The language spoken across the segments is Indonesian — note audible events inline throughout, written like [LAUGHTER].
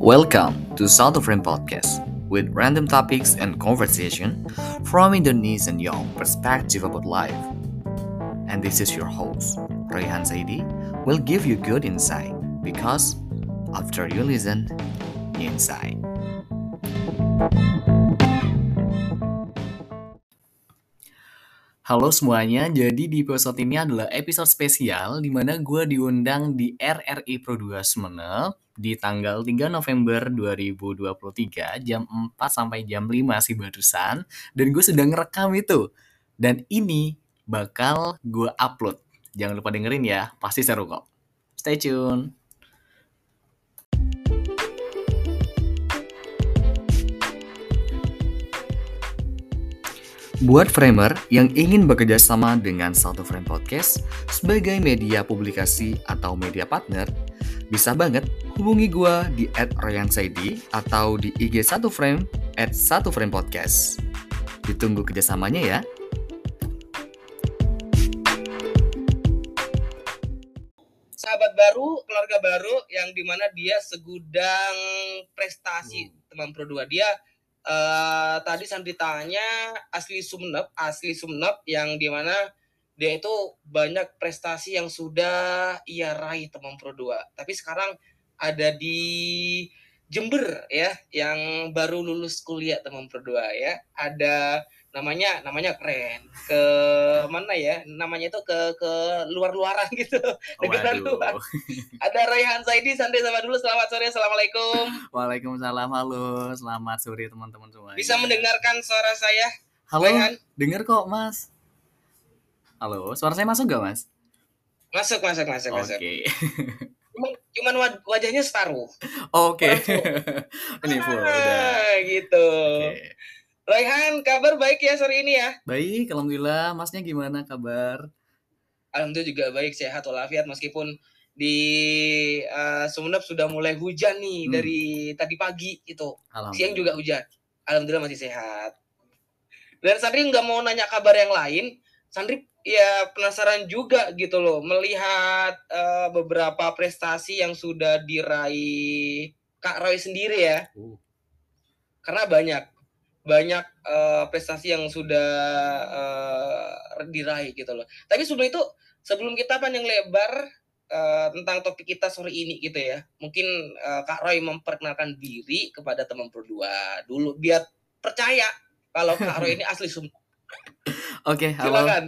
Welcome to South of Frame Podcast with random topics and conversation from Indonesian young perspective about life. And this is your host, Rayhan Saidi, will give you good insight because after you listen, you insight. Halo semuanya, jadi di episode ini adalah episode spesial di mana gue diundang di RRI Pro 2 Sumeneb di tanggal 3 November 2023 jam 4 sampai jam 5 sih barusan dan gue sedang ngerekam itu. Dan ini bakal gue upload. Jangan lupa dengerin ya pasti seru kok. Stay tune. Buat framer yang ingin bekerja sama dengan Satu Frame Podcast sebagai media publikasi atau media partner, bisa banget hubungi gue di @ryansaidi atau di IG Satu Frame at Satu Frame Podcast. Ditunggu kerjasamanya ya. sahabat baru, keluarga baru yang di mana dia segudang prestasi teman pro dua dia eh tadi Sandri tanya asli Sumeneb, asli Sumeneb yang di mana dia itu banyak prestasi yang sudah ia raih teman pro 2 tapi sekarang ada di Jember ya yang baru lulus kuliah teman pro 2 ya. Ada namanya namanya keren. Ke mana ya? Namanya itu ke ke luar-luaran gitu. Negara Waduh. luar. Ada Rayhan Saidi Sandri sama dulu. Selamat sore assalamualaikum. Waalaikumsalam, halo, selamat sore teman-teman semua. bisa mendengarkan suara saya? Halo, Rayhan dengar kok mas. Halo, suara saya masuk gak mas? masuk masuk masuk Oke, masuk [LAUGHS] cuman, cuman waj- wajahnya separuh oke. Full. [LAUGHS] Ini full udah. Ah, gitu Oke. Raihan kabar baik ya sore ini ya Baik, alhamdulillah. Masnya gimana kabar? Alhamdulillah juga baik sehat walafiat meskipun di eh, Sumeneb sudah mulai hujan nih Hmm. dari tadi pagi itu siang juga hujan Alhamdulillah masih sehat dan Sandri nggak mau nanya kabar yang lain Sandri ya penasaran juga gitu loh melihat eh, beberapa prestasi yang sudah diraih Kak Roy sendiri ya Uh, karena banyak banyak eh, prestasi yang sudah eh, diraih gitu loh. Tapi sebelum itu sebelum kita panjang lebar eh, tentang topik kita sore ini gitu ya, mungkin eh, Kak Roy memperkenalkan diri kepada teman berdua dulu biar percaya kalau Kak Roy ini asli Sumber. [LAUGHS] Oke, halo. Silakan.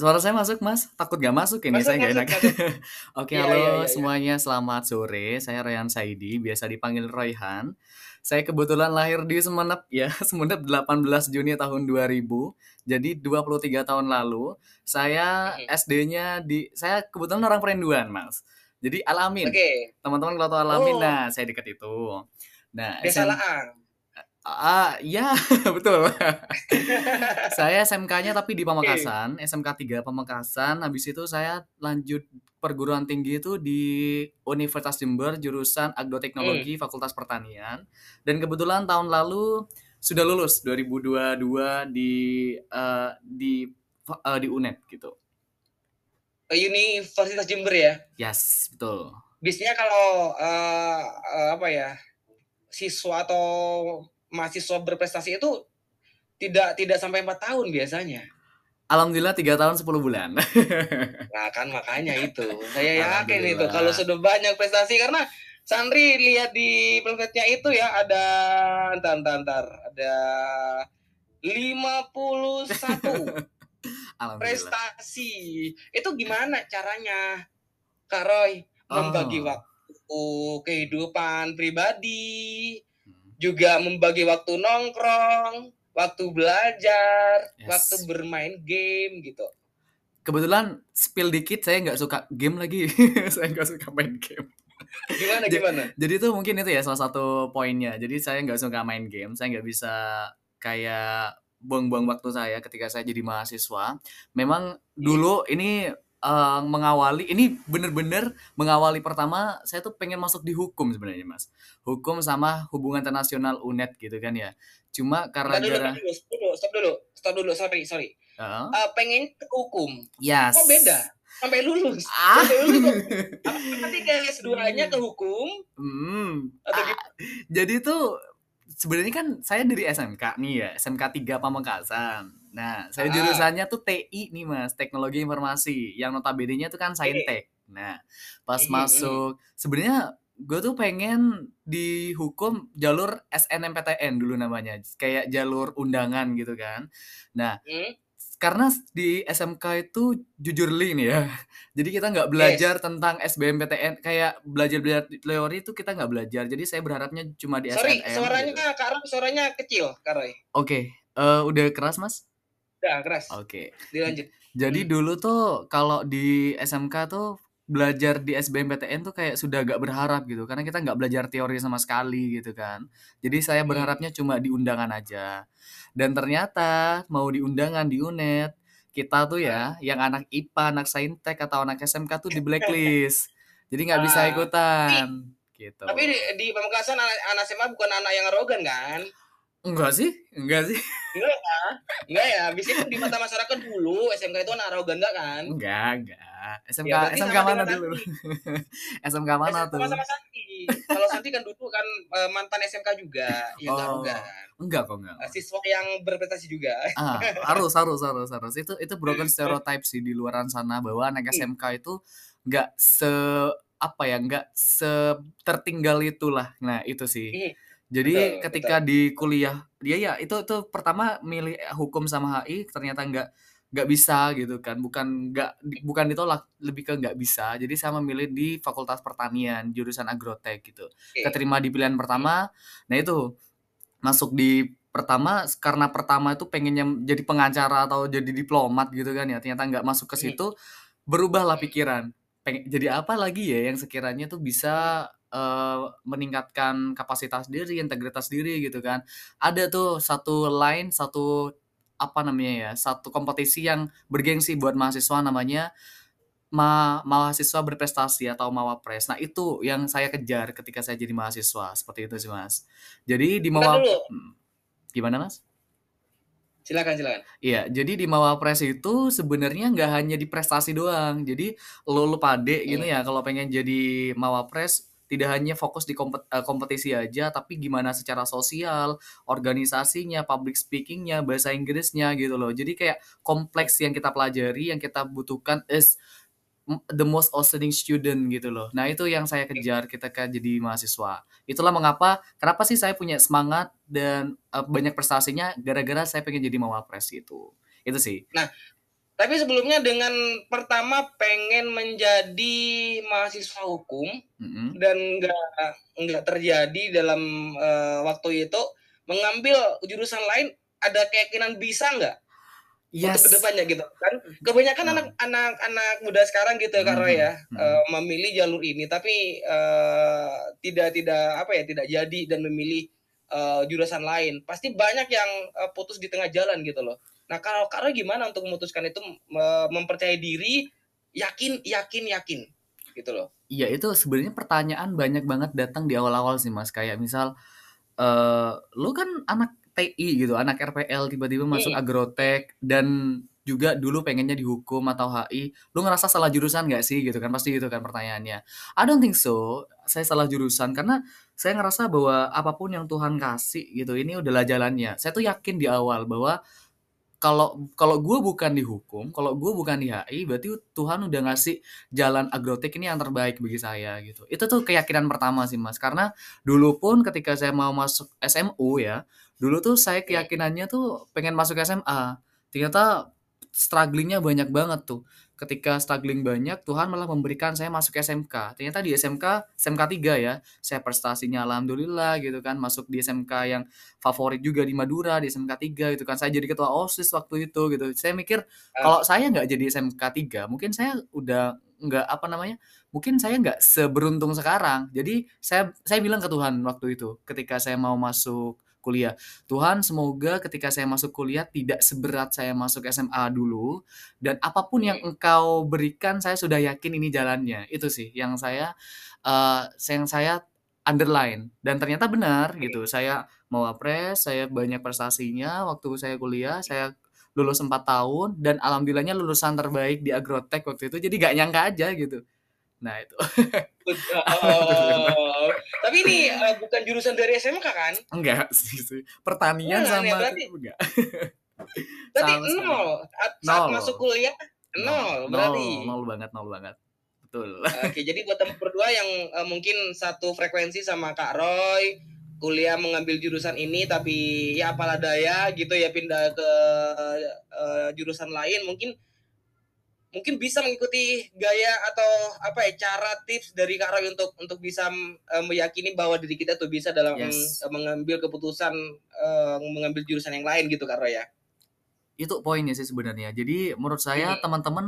Suara saya masuk, Mas? Takut gak masuk ini, Masuk, saya masuk, enak. [LAUGHS] Oke, Iya, halo iya, iya, semuanya. Selamat sore. Saya Ryan Saidi, biasa dipanggil Royhan. Saya kebetulan lahir di Semenep ya, [LAUGHS] Semenep 18 Juni tahun 2000. Jadi 23 tahun lalu, saya Mhm. SD-nya di saya kebetulan orang Perenduan, Mas. Jadi Alamin. Oke, Teman-teman kalau tahu Alamin, Oh. nah saya deket itu. Nah, Desa SM Laang. Ah, ya, [LAUGHS] betul. [LAUGHS] saya SMK-nya tapi di Pamekasan, SMK 3 Pamekasan. Habis itu saya lanjut perguruan tinggi itu di Universitas Jember jurusan Agroteknologi Fakultas Pertanian. Dan kebetulan tahun lalu sudah lulus 2022 di eh, di eh, di UNED gitu. Universitas Jember ya. Yes, betul. biasanya kalau eh, apa ya siswa atau mahasiswa berprestasi itu tidak tidak sampai empat tahun biasanya. Alhamdulillah 3 tahun 10 bulan. [LAUGHS] Nah kan makanya itu saya yakin itu kalau sudah banyak prestasi karena Sandri lihat di pamfletnya itu ya ada entar entar, entar ada 51 [LAUGHS] Alhamdulillah. prestasi. Itu gimana caranya Kak Roy membagi Oh. waktu kehidupan pribadi. Juga membagi waktu nongkrong, waktu belajar, Yes. waktu bermain game gitu. Kebetulan spill dikit saya nggak suka game lagi. [LAUGHS] saya nggak suka main game. Gimana gimana? Jadi itu mungkin itu ya salah satu poinnya. Jadi saya nggak suka main game. Saya nggak bisa kayak buang-buang waktu saya ketika saya jadi mahasiswa. Memang dulu ini eh, mengawali ini bener-bener mengawali pertama saya tuh pengen masuk di hukum sebenarnya mas hukum sama hubungan internasional UNED gitu kan ya cuma karena dulu, gara dulu, stop dulu, stop dulu, stop dulu, sorry, sorry. Heeh. Eh, pengen ke hukum, yes kok beda? sampai lulus. Ah. Sampai lulus. Apakah nanti kayak S2-nya ke hukum Hmm. atau Ah, jadi tuh sebenarnya kan saya dari SMK nih ya, SMK 3 Pamekasan. Nah, saya Ah. jurusannya tuh TI nih Mas, Teknologi Informasi, yang notabene-nya tuh kan. Saintek. Nah, pas mhm. masuk sebenarnya gue tuh pengen di hukum jalur SNMPTN dulu namanya, kayak jalur undangan gitu kan. Nah, Hmm. Karena di SMK itu jujur li nih ya, [LAUGHS] jadi kita nggak Yes. belajar tentang SBMPTN, kayak belajar-belajar teori itu kita nggak belajar. Jadi saya berharapnya cuma di Sorry, SNM suaranya gitu. Kak Roy, suaranya kecil, Kak Roy. Oke, eee, udah keras Mas? Udah keras. Oke. Dilanjut. Jadi Hmm. dulu tuh kalau di SMK tuh belajar di SBMPTN tuh kayak sudah agak berharap gitu, karena kita nggak belajar teori sama sekali gitu kan. Jadi saya Hmm. berharapnya cuma di undangan aja. Dan ternyata mau di undangan di UNED, kita tuh ya yang anak IPA, anak Saintek, atau anak SMK tuh di-blacklist. Jadi nggak bisa Ah, tapi ikutan, gitu. tapi di di Pamekasan anak anak SMA bukan anak yang arogan kan? Enggak sih enggak sih. Enggak ya? Enggak ya? Biasanya kan di mata masyarakat dulu SMK itu anak arogan enggak kan? Enggak enggak. SMK Ya SMK sama mana dulu? SMK [LAUGHS] mana SMK tuh? sama-sama Santi. Kalau Santi kan dulu kan eh, mantan SMK juga, ya enggak Oh, arogan. enggak kok enggak. Eh, Siswa yang berprestasi juga. Ah, harus [LAUGHS] harus harus harus. Itu itu broken stereotype sih di luaran sana bahwa anak Hmm. SMK itu nggak se apa ya, nggak se tertinggal itulah. Nah, itu sih. Jadi Betul, betul. ketika di kuliah, dia ya itu itu pertama milih hukum sama HI ternyata nggak nggak bisa gitu kan. Bukan nggak bukan ditolak, lebih ke nggak bisa. Jadi saya memilih di Fakultas Pertanian, jurusan agrotek gitu. Oke. Keterima di pilihan pertama. Nah, itu masuk di pertama karena pertama itu pengennya jadi pengacara atau jadi diplomat gitu kan ya. Ternyata nggak masuk ke Hmm. situ, berubahlah pikiran. Pengen jadi apa lagi ya yang sekiranya tuh bisa eh, meningkatkan kapasitas diri, integritas diri gitu kan. Ada tuh satu line, satu apa namanya ya, satu kompetisi yang bergengsi buat mahasiswa namanya ma mahasiswa berprestasi atau Mawapres. Nah, itu yang saya kejar ketika saya jadi mahasiswa, seperti itu sih, Mas. Jadi di Mawa hmm, gimana, Mas? Silakan, silakan. Iya, jadi di Mawapres itu sebenarnya nggak hanya di prestasi doang. Jadi lu lu pade gitu Hmm. ya kalau pengen jadi Mawapres tidak hanya fokus di kompet eee, kompetisi aja, tapi gimana secara sosial, organisasinya, public speaking-nya, bahasa Inggrisnya gitu loh. Jadi kayak kompleks yang kita pelajari, yang kita butuhkan is the most outstanding student gitu loh. Nah, itu yang saya kejar ketika jadi mahasiswa. Itulah mengapa kenapa sih saya punya semangat dan, eee, banyak prestasinya gara-gara saya pengen jadi Mawapres gitu. Itu sih. Nah, tapi sebelumnya dengan pertama pengen menjadi mahasiswa hukum Mhm. dan nggak nggak terjadi dalam eh, waktu itu mengambil jurusan lain ada keyakinan bisa nggak untuk Yes. ke depannya gitu kan kebanyakan Heeh. anak-anak anak muda sekarang gitu Kak Roy Mhm ya mhm. eh, memilih jalur ini tapi eh, tidak tidak apa ya tidak jadi dan memilih eh, jurusan lain pasti banyak yang eh, putus di tengah jalan gitu loh nah kalau Roy gimana untuk memutuskan itu me- mempercayai diri yakin yakin yakin gitu loh Iya, itu sebenarnya pertanyaan banyak banget datang di awal-awal sih, Mas. Kayak misal, eee, lu kan anak TI gitu, anak RPL tiba-tiba masuk Hmm. agrotek dan juga dulu pengennya di hukum atau HI, lu ngerasa salah jurusan nggak sih gitu kan, pasti gitu kan pertanyaannya. I don't think so, saya salah jurusan karena saya ngerasa bahwa apa pun yang Tuhan kasih gitu, ini udahlah jalannya. Saya tuh yakin di awal bahwa kalau kalau gue bukan di hukum, kalau gue bukan di HI, berarti Tuhan udah ngasih jalan agrotek ini yang terbaik bagi saya gitu. Itu tuh keyakinan pertama sih Mas, karena dulu pun ketika saya mau masuk SMU ya, dulu tuh saya keyakinannya tuh pengen masuk SMA. Ternyata struggling-nya banyak banget tuh. Ketika struggling banyak, Tuhan malah memberikan saya masuk SMK. Ternyata di SMK, SMK 3 ya, saya prestasinya alhamdulillah gitu kan, masuk di SMK yang favorit juga di Madura, di SMK 3 gitu kan. Saya jadi ketua OSIS waktu itu gitu. Saya mikir Ah, kalau saya nggak jadi SMK 3, mungkin saya udah nggak apa namanya, mungkin saya nggak seberuntung sekarang. Jadi saya saya bilang ke Tuhan waktu itu, ketika saya mau masuk kuliah, "Tuhan semoga ketika saya masuk kuliah tidak seberat saya masuk SMA dulu, dan apa pun yang hmm. Engkau berikan saya sudah yakin ini jalannya." Itu sih yang saya, eee, yang saya underline dan ternyata benar gitu. Saya Mawapres, saya banyak prestasinya waktu saya kuliah, saya lulus 4 tahun dan alhamdulillahnya lulusan terbaik di Agrotech waktu itu. Jadi gak nyangka aja gitu. Nah, itu. Oh, tapi ini uh, bukan jurusan dari SMK kan? Enggak sih, sih. Pertanian sama ya, berarti- enggak. Berarti Sama nol. At- Saat Nol. masuk kuliah nol, berarti. Nol, nol banget, nol banget. Betul. Oke, jadi buat teman berdua yang eh, mungkin satu frekuensi sama Kak Roy, kuliah mengambil jurusan ini tapi ya apalah daya gitu ya pindah ke eh, jurusan lain mungkin mungkin bisa mengikuti gaya atau apa ya cara tips dari Kak Roy untuk untuk bisa eh, meyakini bahwa diri kita tuh bisa dalam Yes. mengambil keputusan eh, mengambil jurusan yang lain gitu Kak Roy ya. Itu poinnya sih sebenarnya. Jadi menurut saya Hmm. teman-teman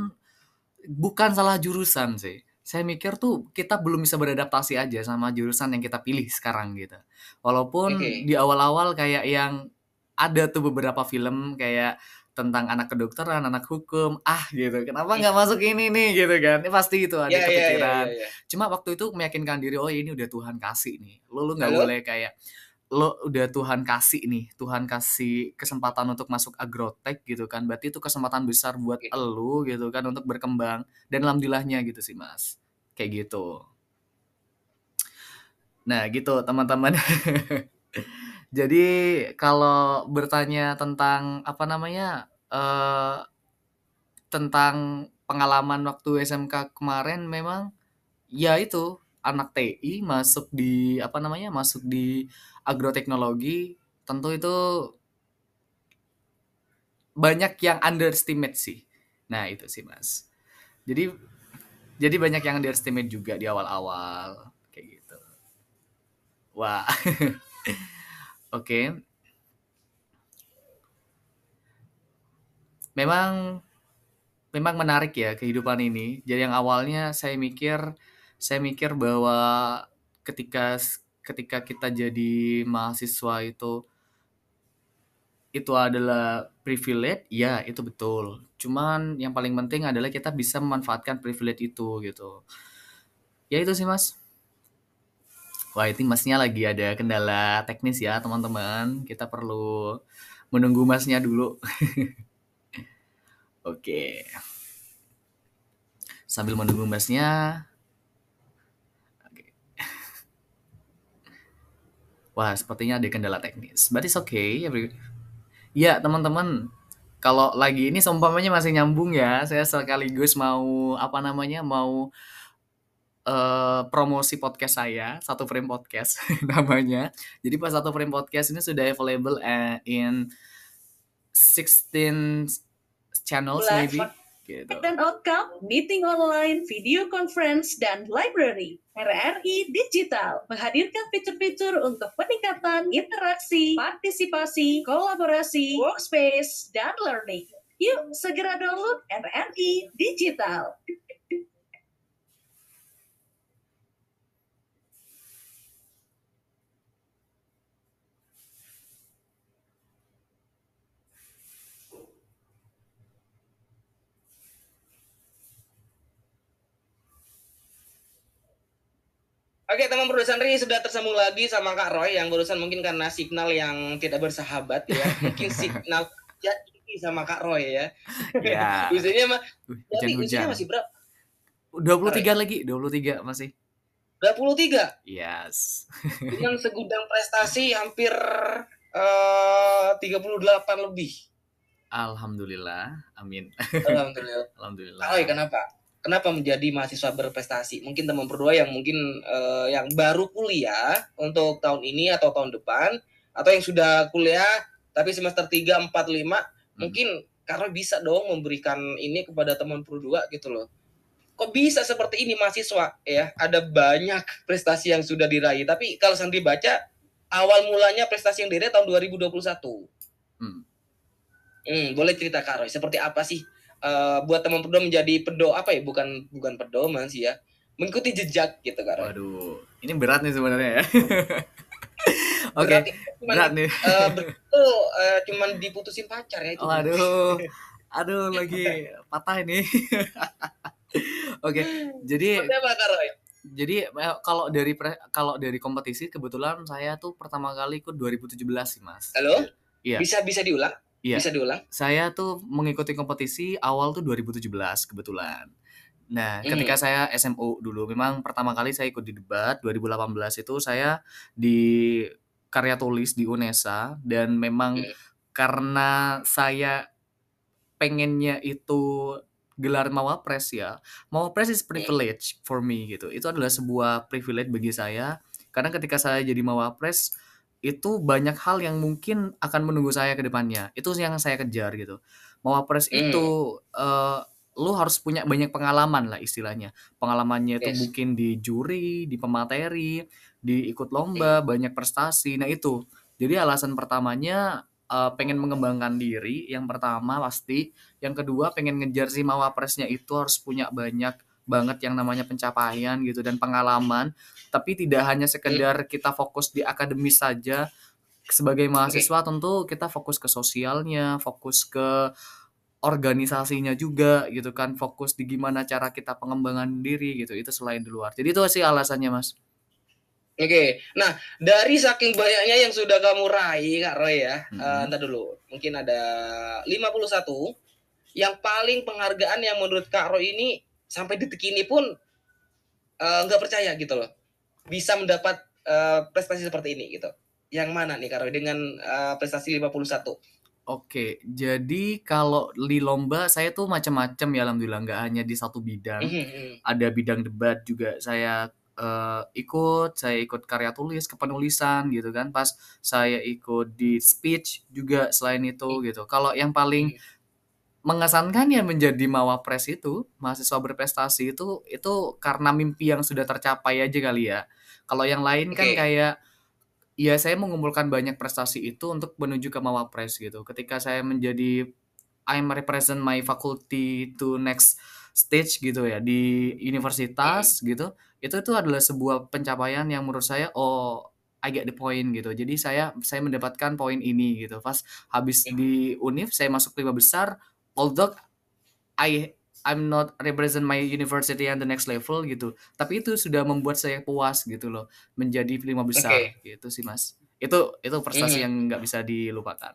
bukan salah jurusan sih. Saya mikir tuh kita belum bisa beradaptasi aja sama jurusan yang kita pilih sekarang gitu. Walaupun Oke. di awal-awal kayak yang ada tuh beberapa film kayak tentang anak kedokteran, anak hukum, ah gitu. Kenapa nggak masuk ini nih gitu kan? Ini pasti itu ada Ya, ya, ya, kepikiran. ya, ya. Cuma waktu itu meyakinkan diri, oh ini udah Tuhan kasih nih. Lo lu nggak boleh kayak lo udah Tuhan kasih nih, Tuhan kasih kesempatan untuk masuk agrotech gitu kan. Berarti itu kesempatan besar buat Oke. elu gitu kan untuk berkembang dan alhamdulillahnya gitu sih, Mas. Kayak gitu. Nah, gitu teman-teman. [LAUGHS] Jadi kalau bertanya tentang apa namanya? eh tentang pengalaman waktu SMK kemarin memang ya itu anak TI masuk di apa namanya masuk di agroteknologi tentu itu banyak yang underestimate sih. Nah itu sih mas. Jadi jadi banyak yang underestimate juga di awal-awal kayak gitu. Wah [LAUGHS] oke memang memang menarik ya kehidupan ini. Jadi yang awalnya saya mikir saya mikir bahwa ketika ketika kita jadi mahasiswa itu itu adalah privilege, ya itu betul. Cuman yang paling penting adalah kita bisa memanfaatkan privilege itu gitu. Ya itu sih mas. Wah itu masnya lagi ada kendala teknis ya teman-teman. Kita perlu menunggu masnya dulu. [LAUGHS] Oke. Sambil menunggu masnya. Oke. [LAUGHS] Wah, sepertinya ada kendala teknis. But it's okay. Ya, teman-teman. Kalau lagi ini seumpamanya masih nyambung ya, saya sekaligus mau apa namanya? mau eh, promosi podcast saya, satu frame podcast [LAUGHS] namanya. Jadi pas satu frame podcast ini sudah available eh, in 16 channels Live maybe gitu. dan outcome, meeting online, video conference, dan library. RRI Digital menghadirkan fitur-fitur untuk peningkatan interaksi, partisipasi, kolaborasi, workspace, dan learning. Yuk, segera download RRI Digital. Oke, teman produsen Ri sudah tersambung lagi sama Kak Roy yang barusan mungkin karena signal yang tidak bersahabat ya. [LAUGHS] Mungkin signal ya ini sama Kak Roy ya. [LAUGHS] Ya. Usianya mah Uh, Hujan-hujan. usianya masih berapa? 23 lagi, 23 masih. 23. Yes. [LAUGHS] Dengan segudang prestasi hampir eh 38 lebih. Alhamdulillah. Amin. Alhamdulillah. Alhamdulillah. Kak Roy, kenapa? Kenapa menjadi mahasiswa berprestasi? Mungkin teman berdua yang mungkin eh, yang baru kuliah untuk tahun ini atau tahun depan atau yang sudah kuliah tapi semester 3, 4, 5 mungkin karena bisa dong memberikan ini kepada teman berdua gitu loh. Kok bisa seperti ini mahasiswa ya? Ada banyak prestasi yang sudah diraih, tapi kalau Sandri baca awal mulanya prestasi yang diraih tahun 2021. Hmm. Hmm, boleh cerita Kak Roy, seperti apa sih eh, buat teman pedo menjadi pedo apa ya? Bukan bukan pedoman sih ya. Mengikuti jejak gitu Roy. Waduh, ini berat nih sebenarnya ya. [LAUGHS] Oke, cuman, berat nih. eh, betul eh, cuman diputusin pacar ya itu. Waduh. [LAUGHS] Aduh, lagi patah ini. [LAUGHS] Oke, jadi Roy? jadi eh, kalau dari kalau dari kompetisi kebetulan saya tuh pertama kali ikut 2017 sih, Mas. Halo? Iya. Bisa bisa diulang? Iya. Bisa diulang? Saya tuh mengikuti kompetisi awal tuh 2017 kebetulan. Nah, Mhm. ketika saya SMU dulu, memang pertama kali saya ikut di debat 2018 itu saya di karya tulis di UNESA dan memang Mhm. karena saya pengennya itu gelar Mawapres ya. Mawapres is privilege for me gitu. Itu adalah sebuah privilege bagi saya karena ketika saya jadi Mawapres itu banyak hal yang mungkin akan menunggu saya ke depannya. Itu yang saya kejar gitu. Mawapres Hmm. itu eh, lu harus punya banyak pengalaman lah istilahnya. Pengalamannya itu Yes. mungkin di juri, di pemateri, di ikut lomba, banyak prestasi. Nah itu. Jadi alasan pertamanya eh, pengen mengembangkan diri. Yang pertama pasti. Yang kedua pengen ngejar si Mawapresnya itu harus punya banyak banget yang namanya pencapaian gitu dan pengalaman. Tapi tidak hanya sekedar kita fokus di akademis saja. Sebagai mahasiswa tentu kita fokus ke sosialnya, fokus ke organisasinya juga gitu kan, fokus di gimana cara kita pengembangan diri gitu. Itu selain di luar. Jadi itu sih alasannya, Mas. Oke, nah dari saking banyaknya yang sudah kamu raih Kak Roy ya, Mhm. eh, ntar dulu, mungkin ada 51 yang paling penghargaan yang menurut Kak Roy ini sampai detik ini pun eh, nggak percaya gitu loh, bisa mendapat eh, prestasi seperti ini gitu. Yang mana nih Kak Roy dengan eh, prestasi 51? Oke, jadi kalau di lomba saya tuh macam-macam ya alhamdulillah nggak hanya di satu bidang. Mhm. Ada bidang debat juga saya eh, ikut, saya ikut karya tulis, kepenulisan gitu kan. Pas saya ikut di speech juga selain itu gitu. Kalau yang paling ya menjadi mawapres itu, mahasiswa berprestasi itu itu karena mimpi yang sudah tercapai aja kali ya. Kalau yang lain kan Oke. kayak ya saya mengumpulkan banyak prestasi itu untuk menuju ke mawapres gitu. Ketika saya menjadi I'm represent my faculty to next stage gitu ya di universitas gitu. Itu itu adalah sebuah pencapaian yang menurut saya oh I get the point gitu. Jadi saya saya mendapatkan poin ini gitu. Pas habis di univ saya masuk lima besar although I I'm not represent my university and the next level gitu. Tapi itu sudah membuat saya puas gitu loh menjadi lima besar Oke. gitu sih Mas. Itu itu prestasi Mhm. yang nggak bisa dilupakan.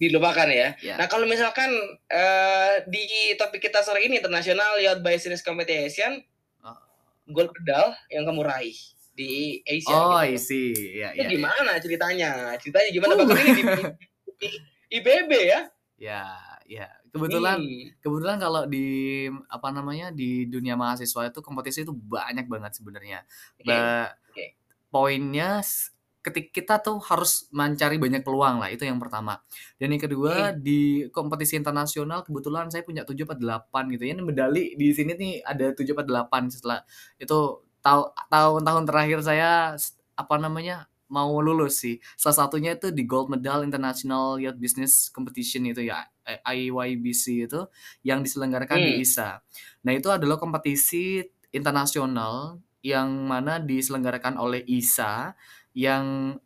Dilupakan ya. Ya. Nah kalau misalkan eh, di topik kita sore ini International Youth Business Competition, Oh. gold medal yang kamu raih di Asia. Oh, gitu. I see. Ya, Itu ya, ya. gimana ceritanya? Ceritanya gimana? Uh. Bahkan ini di, di IBB ya? Ya, ya. Kebetulan kebetulan kalau di apa namanya di dunia mahasiswa itu kompetisi itu banyak banget sebenarnya. Ba- oke. Poinnya ketika kita tuh harus mencari banyak peluang lah itu yang pertama. Dan yang kedua di kompetisi internasional kebetulan saya punya 7 apa 8 gitu ya. Ini medali di sini nih ada 7 apa 8 setelah itu tahu tahun-tahun terakhir saya apa namanya mau lulus sih. Salah satunya itu di Gold Medal International Youth Business Competition itu ya IYBC itu yang diselenggarakan di Hmm. ISA. Nah, itu adalah kompetisi internasional yang mana diselenggarakan oleh ISA yang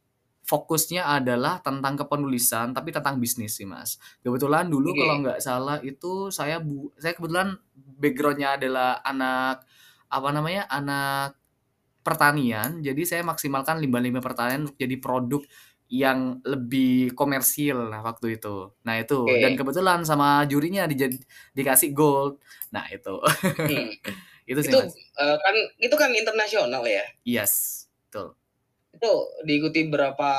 fokusnya adalah tentang kepenulisan tapi tentang bisnis sih Mas. Kebetulan dulu Oke. kalau nggak salah itu saya bu saya kebetulan backgroundnya adalah anak apa namanya anak pertanian jadi saya maksimalkan limbah-limbah pertanian untuk jadi produk yang lebih komersil nah waktu itu. Nah itu Oke. dan kebetulan sama jurinya dijad- dikasih gold. Nah itu Hmm. [LAUGHS] itu sih itu Mas. eh, kan itu kan internasional ya. Yes, betul. Itu diikuti berapa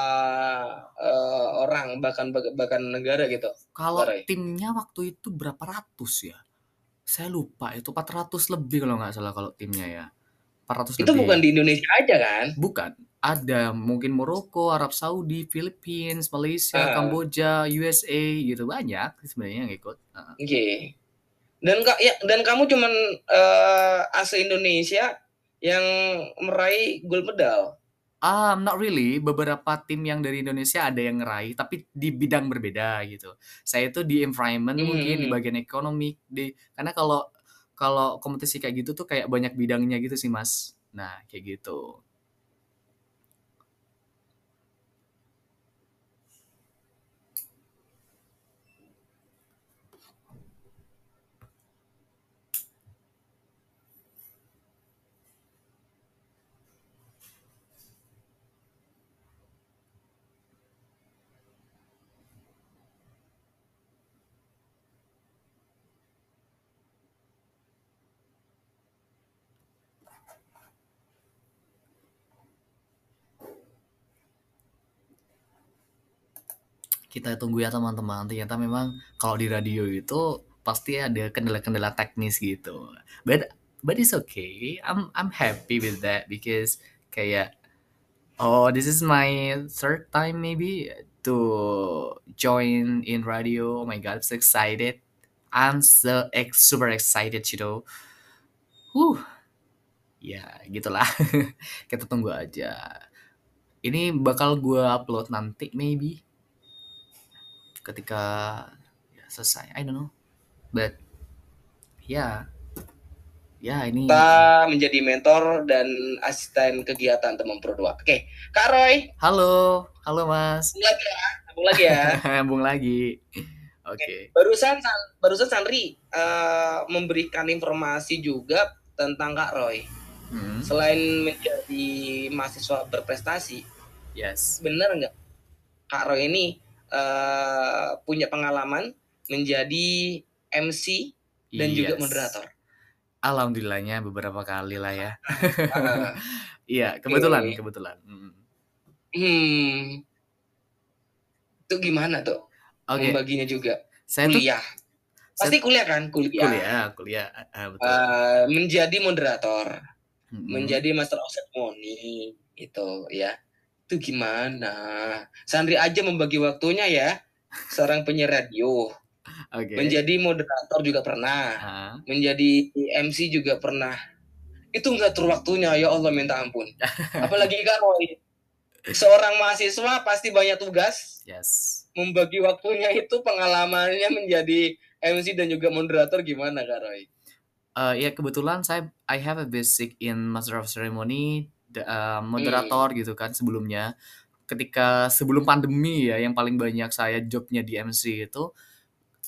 eh, orang bahkan bahkan negara gitu. Kalau Barai. timnya waktu itu berapa ratus ya? Saya lupa itu 400 lebih kalau nggak salah kalau timnya ya. 400 Itu lebih. bukan di Indonesia aja kan? Bukan. Ada mungkin Maroko, Arab Saudi, Philippines, Malaysia, Ah. Kamboja, USA gitu banyak sebenarnya yang ikut. Heeh. Oke. Dan kak ya dan kamu cuman eh asli Indonesia yang meraih gold medal. Ah, not really. Beberapa tim yang dari Indonesia ada yang ngeraih, tapi di bidang berbeda gitu. Saya itu di environment mungkin di Hmm. bagian ekonomi di karena kalau kalau kompetisi kayak gitu tuh kayak banyak bidangnya gitu sih, Mas. Nah, kayak gitu. Kita tunggu ya teman-teman. Ternyata memang kalau di radio itu pasti ada kendala-kendala teknis gitu. But but it's okay. I'm I'm happy with that because kayak oh this is my third time maybe to join in radio. Oh my god, I'm so excited. I'm so ex super excited, you know. Huh. Ya, gitulah. [LAUGHS] Kita tunggu aja. Ini bakal gue upload nanti maybe ketika ya, selesai. I don't know. But ya ya ini kita menjadi mentor dan asisten kegiatan teman Pro 2. Oke, Kak Roy. Halo, halo Mas. Sambung lagi ya. Sambung lagi ya. [LAUGHS] Sambung lagi. Oke. Barusan barusan Sandri uh, memberikan informasi juga tentang Kak Roy. Hmm, Selain menjadi mahasiswa berprestasi, yes. bener nggak Kak Roy ini uh, punya pengalaman menjadi MC dan juga Yes. moderator? Alhamdulillahnya beberapa kali lah ya. [LAUGHS] Iya, kebetulan, kebetulan. Mm. hmm, itu gimana tuh Oke, membaginya juga? saya tuh Kuliah, saya pasti kuliah kan? Kuliah. kuliah, kuliah, ah, betul. Uh, menjadi moderator, Mm-mm. menjadi master of ceremony itu ya. Itu gimana? Sandri aja membagi waktunya ya. Seorang penyiar radio, Oke. menjadi moderator juga pernah, Ah, menjadi MC juga pernah. Itu nggak atur waktunya, ya Allah minta ampun. [LAUGHS] Apalagi kan Roy, seorang mahasiswa pasti banyak tugas, yes. membagi waktunya itu pengalamannya menjadi MC dan juga moderator gimana Kak Roy? Eh, ya kebetulan saya I have a basic in Master of Ceremony, uh, moderator gitu kan sebelumnya. Ketika sebelum pandemi ya, yang paling banyak saya jobnya di MC itu,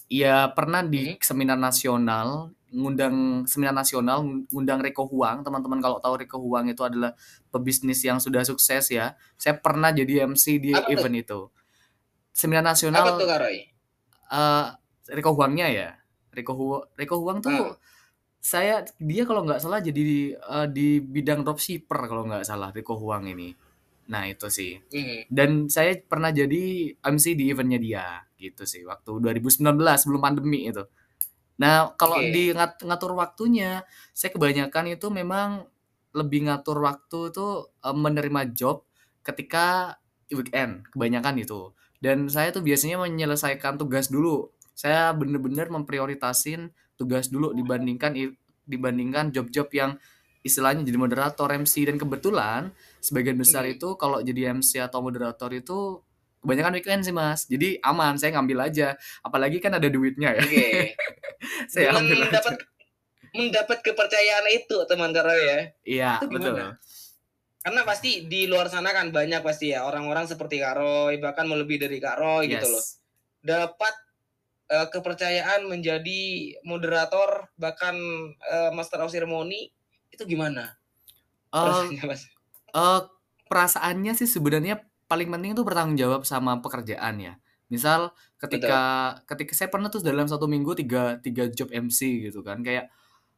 ya pernah di seminar nasional, ngundang seminar nasional, ngundang Reko Huang. Teman-teman kalau tahu Reko Huang itu adalah pebisnis yang sudah sukses ya. Saya pernah jadi MC di Apa tuh? event itu. Seminar Apa nasional tuh Roy? eh Reko Huangnya ya. Reko Huang, Reko Huang tuh Ah. Saya dia kalau nggak salah jadi di, eh, di bidang dropshipper kalau nggak salah Reko Huang ini. Nah itu sih. Hmm. Dan saya pernah jadi MC di eventnya dia gitu sih waktu 2019 sebelum pandemi itu. Nah kalau Oke. di ngat- ngatur waktunya, saya kebanyakan itu memang lebih ngatur waktu itu eh, menerima job ketika weekend kebanyakan itu. Dan saya tuh biasanya menyelesaikan tugas dulu. Saya bener-bener memprioritasin tugas dulu dibandingkan dibandingkan job-job yang istilahnya jadi moderator MC dan kebetulan sebagian besar Hmm. itu kalau jadi MC atau moderator itu kebanyakan weekend sih mas jadi aman saya ngambil aja apalagi kan ada duitnya ya Oke. [LAUGHS] saya Dengan ambil aja mendapat mendapat kepercayaan itu teman Kak Roy ya. iya betul? Karena pasti di luar sana kan banyak pasti ya orang-orang seperti Kak Roy bahkan melebihi dari Kak Roy gitu loh. yes Dapat eh, kepercayaan menjadi moderator bahkan eh, master of ceremony itu gimana? Eh, Perasaannya Mas? eh, perasaannya sih sebenarnya paling penting itu bertanggung jawab sama pekerjaan ya misal ketika ketika saya pernah tuh dalam satu minggu tiga tiga job MC gitu kan kayak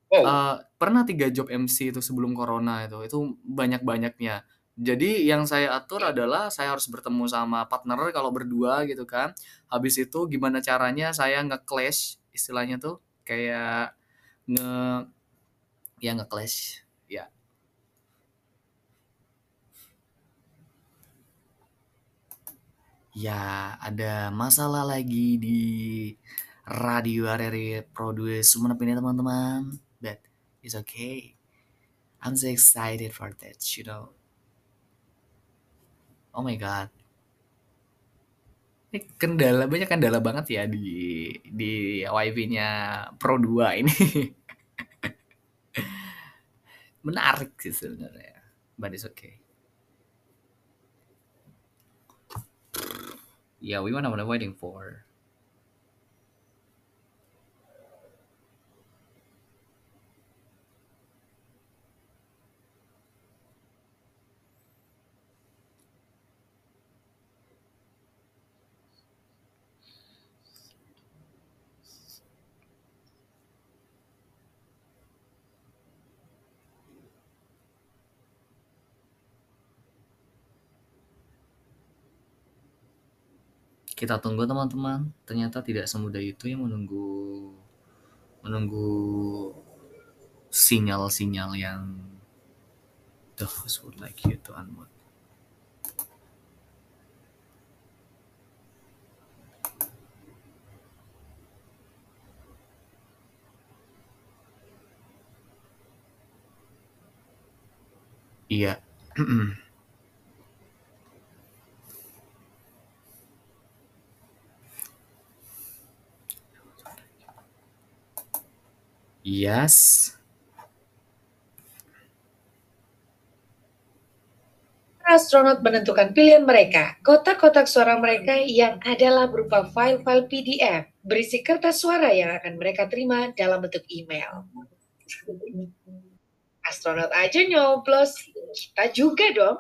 Wow. Eh, pernah tiga job MC itu sebelum corona itu itu banyak banyaknya jadi yang saya atur adalah saya harus bertemu sama partner kalau berdua gitu kan. Habis itu gimana caranya saya nge-clash istilahnya tuh kayak nge ya nge-clash ya. Ya ada masalah lagi di radio RRI Pro 2 Sumenep ini teman-teman? But it's okay. I'm so excited for that you know oh my god. Ini kendala banyak kendala banget ya di di wifi-nya Pro 2 ini. [LAUGHS] Menarik sih sebenarnya but it's okay. Yeah we wanna waiting for Kita tunggu teman-teman. Ternyata tidak semudah itu yang menunggu menunggu sinyal-sinyal yang the host would like you to unmute. Iya. [CLEARS THROAT] Yes. Astronot menentukan pilihan mereka. Kotak-kotak suara mereka yang adalah berupa file-file PDF berisi kertas suara yang akan mereka terima dalam bentuk email. Astronot aja nyoblos, kita juga dong.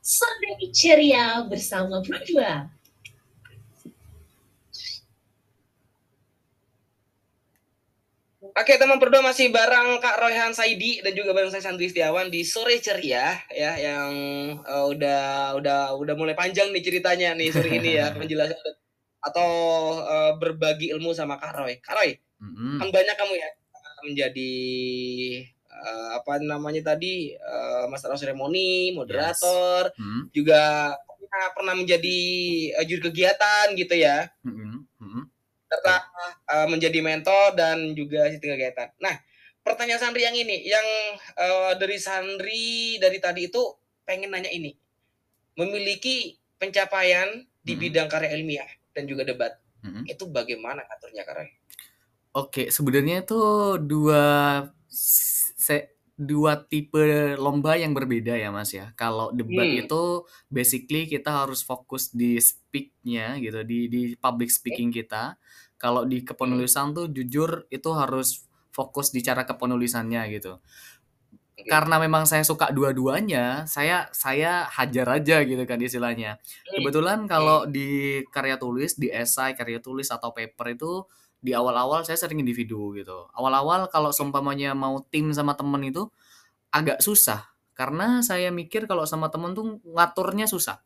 Sunday Ceria bersama berdua. Oke teman berdua masih bareng Kak Royhan Saidi dan juga bareng saya Sandri Setiawan di sore ceria ya yang uh, udah udah udah mulai panjang nih ceritanya nih sore ini ya [LAUGHS] penjelasan atau uh, berbagi ilmu sama Kak Roy. Kak Roy, Mm-mm. kan banyak kamu ya menjadi uh, apa namanya tadi uh, master of ceremony, moderator, Mm, juga pernah, pernah menjadi uh, juru kegiatan gitu ya mm-mm. Serta uh, menjadi mentor dan juga sistem kegiatan. Nah, pertanyaan Sandri yang ini, yang uh, dari Sandri dari tadi itu pengen nanya ini, memiliki pencapaian di Hmm. bidang karya ilmiah dan juga debat, Mm-mm. itu bagaimana aturnya Kak Roy? Oke, sebenarnya itu dua se- dua tipe lomba yang berbeda ya Mas ya. Kalau debat Hmm. itu basically kita harus fokus di speak-nya gitu, di di public speaking kita. Kalau di kepenulisan tuh jujur itu harus fokus di cara kepenulisannya gitu. Oke. Karena memang saya suka dua-duanya, saya saya hajar aja gitu kan istilahnya. Hmm. Kebetulan kalau di karya tulis, di esai, karya tulis atau paper itu di awal-awal saya sering individu gitu. Awal-awal kalau seumpamanya mau tim sama temen itu agak susah karena saya mikir kalau sama temen tuh ngaturnya susah.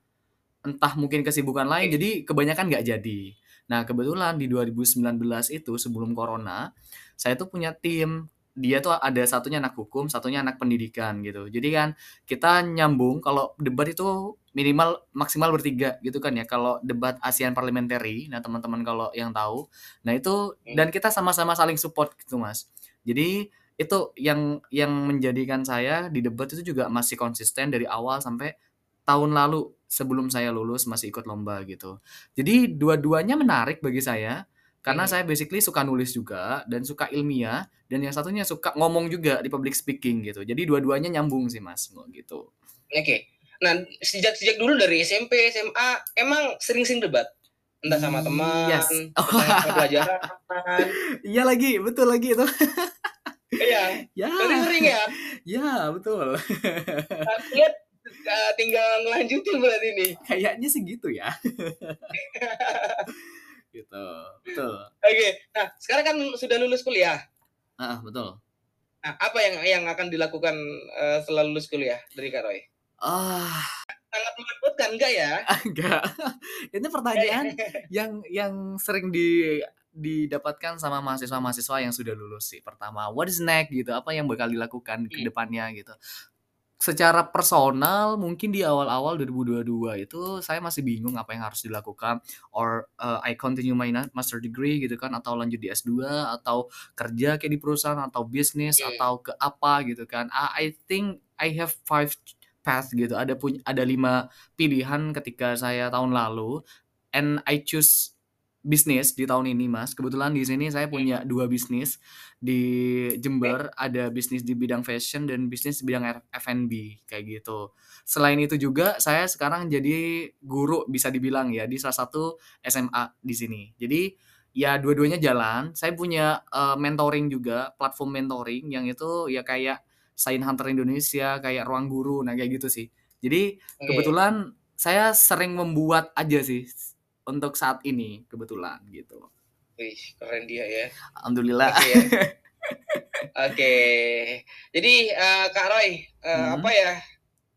Entah mungkin kesibukan lain, jadi kebanyakan nggak jadi. Nah kebetulan di 2019 itu sebelum corona, saya tuh punya tim. Dia tuh ada satunya anak hukum, satunya anak pendidikan gitu. Jadi kan kita nyambung kalau debat itu minimal maksimal bertiga gitu kan ya. Kalau debat ASEAN Parliamentary, nah teman-teman kalau yang tahu, nah itu Hmm. dan kita sama-sama saling support gitu mas. Jadi itu yang yang menjadikan saya di debat itu juga masih konsisten dari awal sampai tahun lalu sebelum saya lulus masih ikut lomba gitu. Jadi dua-duanya menarik bagi saya karena Hmm. saya basically suka nulis juga dan suka ilmiah dan yang satunya suka ngomong juga di public speaking gitu. Jadi dua-duanya nyambung sih mas gitu. Oke. Nah, sejak sejak dulu dari SMP, SMA emang sering-sering debat. Entah sama teman, Yes. tentang pelajaran. Iya lagi, betul lagi itu. Iya, Ya, sering-sering ya. ya betul. Lihat uh, tinggal ngelanjutin berarti nih. Kayaknya sih gitu ya. gitu, betul. Oke, nah sekarang kan sudah lulus kuliah. Ah, betul. Nah, apa yang yang akan dilakukan uh, setelah lulus kuliah dari Kak Roy? Ah, Sangat menakutkan enggak ya? [LAUGHS] enggak. Ini pertanyaan [LAUGHS] yang yang sering di didapatkan sama mahasiswa-mahasiswa yang sudah lulus sih. Pertama, what is next gitu? Apa yang bakal dilakukan ke Hmm. depannya gitu. Secara personal mungkin di awal-awal 2022 itu saya masih bingung apa yang harus dilakukan or uh, I continue my master degree gitu kan atau lanjut di S2 atau kerja kayak di perusahaan atau bisnis Hmm. atau ke apa gitu kan. Ah, I think I have five path gitu. Ada punya ada lima pilihan ketika saya tahun lalu and I choose bisnis di tahun ini mas. Kebetulan di sini saya punya dua bisnis di Jember ada bisnis di bidang fashion dan bisnis di bidang F&B kayak gitu. Selain itu juga saya sekarang jadi guru bisa dibilang ya di salah satu SMA di sini. Jadi ya dua-duanya jalan. Saya punya eh, mentoring juga platform mentoring yang itu ya kayak Sain Hunter Indonesia kayak Ruang Guru nah kayak gitu sih jadi Oke. kebetulan saya sering membuat aja sih untuk saat ini kebetulan gitu. Wih, keren dia ya. Alhamdulillah. Oke ya. [LAUGHS] Oke. Jadi uh, Kak Roy, uh, Hmm. apa ya?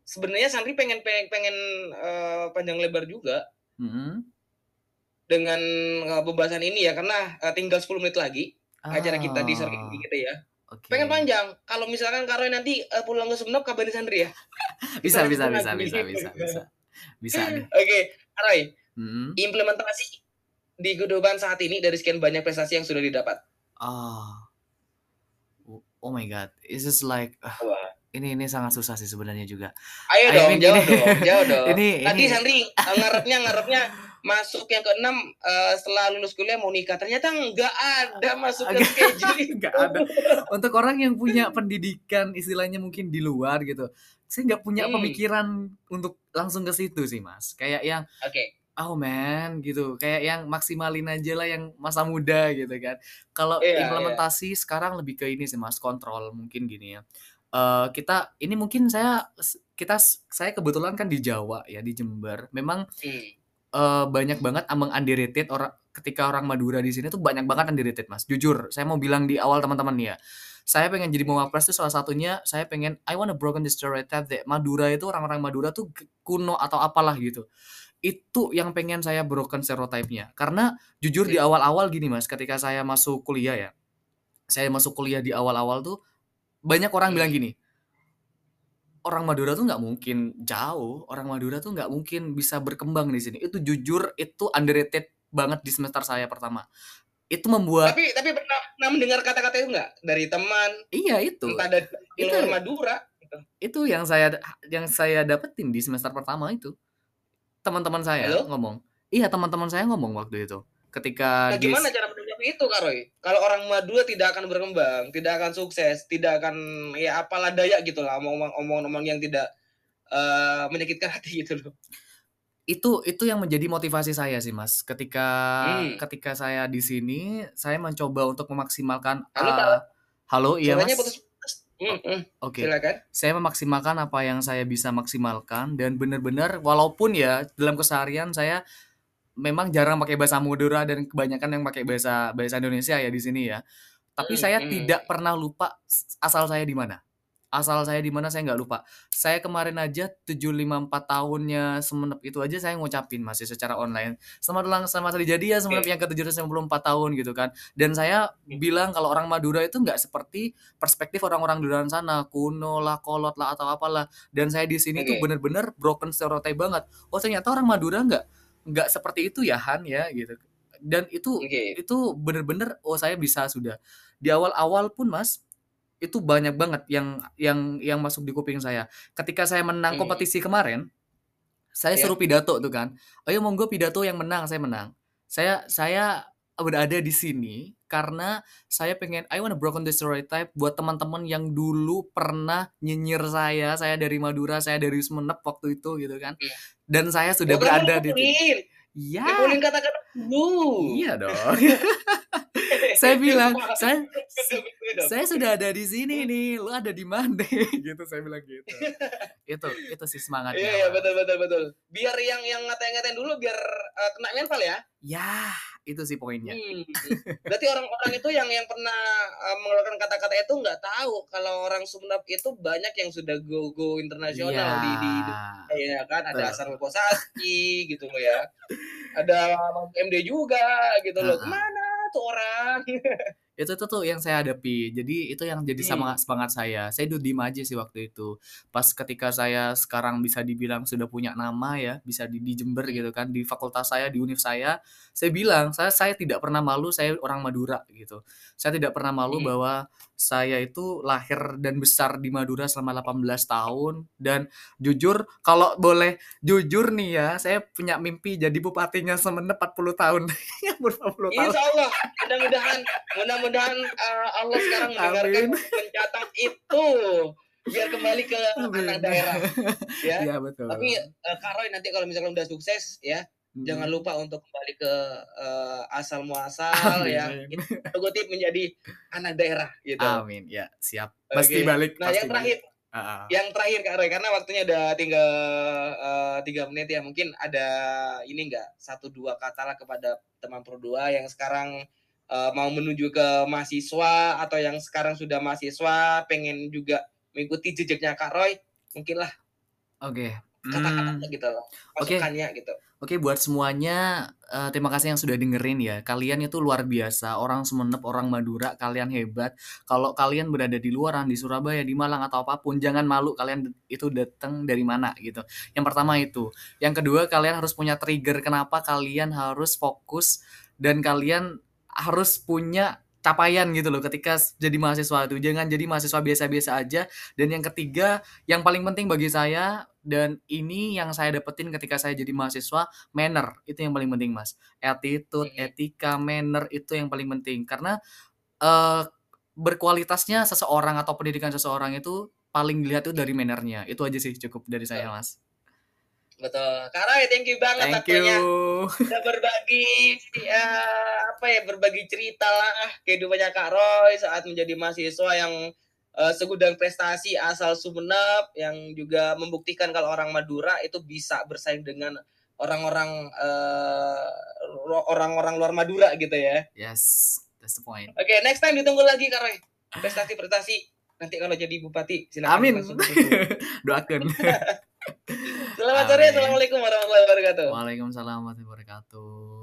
sebenarnya Sandri pengen pengen, pengen uh, panjang lebar juga Mm -hmm. dengan uh, pembahasan ini ya karena uh, tinggal 10 menit lagi Ah, acara kita di sore ini gitu ya. Oke. Pengen panjang. Kalau misalkan Kak Roy nanti uh, pulang ke Sumeneb kabarin Sandri ya. [LAUGHS] Bisa bisa bisa bisa bisa bisa. Bisa nih. [LAUGHS] Oke, Kak Roy, Mm-hmm. implementasi di Gudoban saat ini dari sekian banyak prestasi yang sudah didapat. Ah. Oh my god, this is like ah, Wah. ini ini sangat susah sih sebenarnya juga. Ayo I dong, mean, ini- dong, jawab dong. [LAUGHS] ini- Tadi ini- Sandri uh, ngarepnya ngarepnya masuk yang keenam uh, setelah lulus kuliah mau nikah. Ternyata nggak ada masuk ke schedule. [LAUGHS] Nggak ada. Untuk orang yang punya pendidikan istilahnya mungkin di luar gitu, saya nggak punya Hmm. pemikiran untuk langsung ke situ sih mas. Kayak yang Oke. oh man gitu, kayak yang maksimalin aja lah yang masa muda gitu kan. Kalau Iya, implementasi sekarang lebih ke ini sih mas, kontrol mungkin gini ya. Eh kita ini mungkin saya kita saya kebetulan kan di Jawa ya di Jember. Memang Hmm. Eh, banyak banget among underrated orang ketika orang Madura di sini tuh banyak banget underrated mas. Jujur, saya mau bilang di awal teman-teman nih ya. Saya pengen jadi mawapres itu salah satunya saya pengen I wanna broken the stereotype that Madura itu orang-orang Madura tuh kuno atau apalah gitu. Itu yang pengen saya broken stereotype-nya. Karena jujur di awal-awal gini mas, ketika saya masuk kuliah ya, saya masuk kuliah di awal-awal tuh banyak orang bilang gini, orang Madura tuh nggak mungkin jauh, orang Madura tuh nggak mungkin bisa berkembang di sini. Itu jujur itu underrated banget di semester saya pertama. Itu membuat Tapi tapi pernah, pernah mendengar kata-kata itu nggak dari teman, iya itu entah dari Itu- luar Madura. gitu. itu yang saya yang saya dapetin di semester pertama itu teman-teman saya Halo? ngomong iya teman-teman saya ngomong waktu itu ketika Nah, gimana cara itu, Kak Roy? Kalau orang Madura tidak akan berkembang, tidak akan sukses, tidak akan ya apalah daya gitu lah, omong-omong yang tidak eh, menyakitkan hati gitu loh. itu itu yang menjadi motivasi saya sih mas ketika Hmm. ketika saya di sini saya mencoba untuk memaksimalkan Halo, uh, halo iya mas putus-putus. Hmm, hmm, oke Silakan. saya memaksimalkan apa yang saya bisa maksimalkan dan benar-benar walaupun ya dalam keseharian saya memang jarang pakai bahasa Madura dan kebanyakan yang pakai bahasa bahasa Indonesia ya di sini ya. Tapi Hmm, saya hmm. tidak pernah lupa asal saya di mana. Asal saya di mana saya nggak lupa. Saya kemarin aja 754 tahunnya Semenep itu aja saya ngucapin masih secara online. Selamat ulang selamat hari jadi ya Semenep Oke. yang ke-754 tahun gitu kan. Dan saya bilang kalau orang Madura itu nggak seperti perspektif orang-orang di luar sana, kuno lah, kolot lah atau apalah. Dan saya di sini tuh Oke. bener-bener broken stereotype banget. Oh ternyata orang Madura nggak nggak seperti itu ya Han ya gitu. Dan itu Oke. itu bener-bener oh saya bisa sudah. Di awal-awal pun Mas itu banyak banget yang yang yang masuk di kuping saya. Ketika saya menang Hmm. kompetisi kemarin, saya Ya. suruh pidato tuh kan. Ayo monggo pidato yang menang, saya menang. Saya saya berada di sini karena saya pengen I wanna broken the stereotype buat teman-teman yang dulu pernah nyinyir saya, saya dari Madura, saya dari Sumenep waktu itu gitu kan. Iya. Dan saya sudah kamu berada di. Iya. Mukulin kata-kata dulu. Iya dong. [LAUGHS] saya bilang, [LAUGHS] saya saya sudah ada di sini nih, lu ada di mana? [LAUGHS] gitu saya bilang gitu. itu itu sih semangatnya. Iya, iya betul betul betul. Biar yang yang ngatain-ngatain dulu biar eh, kena mental ya. Ya, itu sih poinnya. Hmm. [LAUGHS] Berarti orang-orang itu yang yang pernah eh, mengeluarkan kata-kata itu nggak tahu kalau orang Sumenep itu banyak yang sudah go go internasional di di, di ya kan ada. Sarul Posasi gitu loh ya. [LAUGHS] Ada MD juga gitu loh. Ah, ah. Ke mana tuh orang? [LAUGHS] itu tuh tuh yang saya hadapi. Jadi itu yang jadi Hmm. semangat saya. Saya duduk diem aja sih waktu itu. Pas ketika saya sekarang bisa dibilang sudah punya nama ya bisa di, di Jember gitu kan di fakultas saya di univ saya saya bilang saya saya tidak pernah malu saya orang Madura gitu. Saya tidak pernah malu Hmm. bahwa saya itu lahir dan besar di Madura selama 18 tahun. Dan jujur kalau boleh jujur nih ya saya punya mimpi jadi bupatinya Semenep 40 tahun. [LAUGHS] 40 tahun Insya Allah mudah-mudahan mudah-mudahan eh, Allah sekarang mendengarkan Amin. mencatat itu biar kembali ke anak daerah ya. Iya betul. Tapi eh, Kak Roy nanti kalau misalkan udah sukses ya Mm. jangan lupa untuk kembali ke eh, asal muasal ya. Amin. Kutip menjadi anak daerah gitu. Amin. Ya, siap. Pasti balik. Nah, pasti yang terakhir balik. Ah, ah. yang terakhir Kak Roy karena waktunya udah tinggal eh, tiga menit ya mungkin ada ini enggak satu dua kata lah kepada teman Pro 2 yang sekarang eh, mau menuju ke mahasiswa atau yang sekarang sudah mahasiswa pengen juga mengikuti jejaknya Kak Roy mungkin lah Oke. Kata-katanya Hmm, gitu loh, masukannya gitu. Oke, buat semuanya, eee, terima kasih yang sudah dengerin ya. Kalian itu luar biasa, orang Sumenep, orang Madura, kalian hebat. Kalau kalian berada di luaran, di Surabaya, di Malang, atau apa pun, jangan malu kalian itu datang dari mana gitu. Yang pertama itu. Yang kedua, kalian harus punya trigger kenapa kalian harus fokus dan kalian harus punya capaian gitu loh ketika jadi mahasiswa itu. Jangan jadi mahasiswa biasa-biasa aja. Dan yang ketiga, yang paling penting bagi saya dan ini yang saya dapetin ketika saya jadi mahasiswa, manner itu yang paling penting, Mas. Attitude, etika, manner itu yang paling penting. Karena, eee, berkualitasnya seseorang atau pendidikan seseorang itu paling dilihat itu dari manner-nya. Itu aja sih cukup dari saya. Mas. Betul. Kak Roy, thank you banget Thank you. Udah berbagi ya apa ya berbagi cerita lah kehidupannya Kak Roy saat menjadi mahasiswa yang eh, segudang prestasi asal Sumenep yang juga membuktikan kalau orang Madura itu bisa bersaing dengan orang-orang ro- orang-orang luar Madura gitu ya. Yes, that's the point. Oke, next time ditunggu lagi Kak Roy. Prestasi-prestasi. Nanti kalau jadi bupati silakan Amin. [LAUGHS] Doakan. [LAUGHS] Selamat sore. Assalamualaikum warahmatullahi wabarakatuh. Waalaikumsalam warahmatullahi wabarakatuh.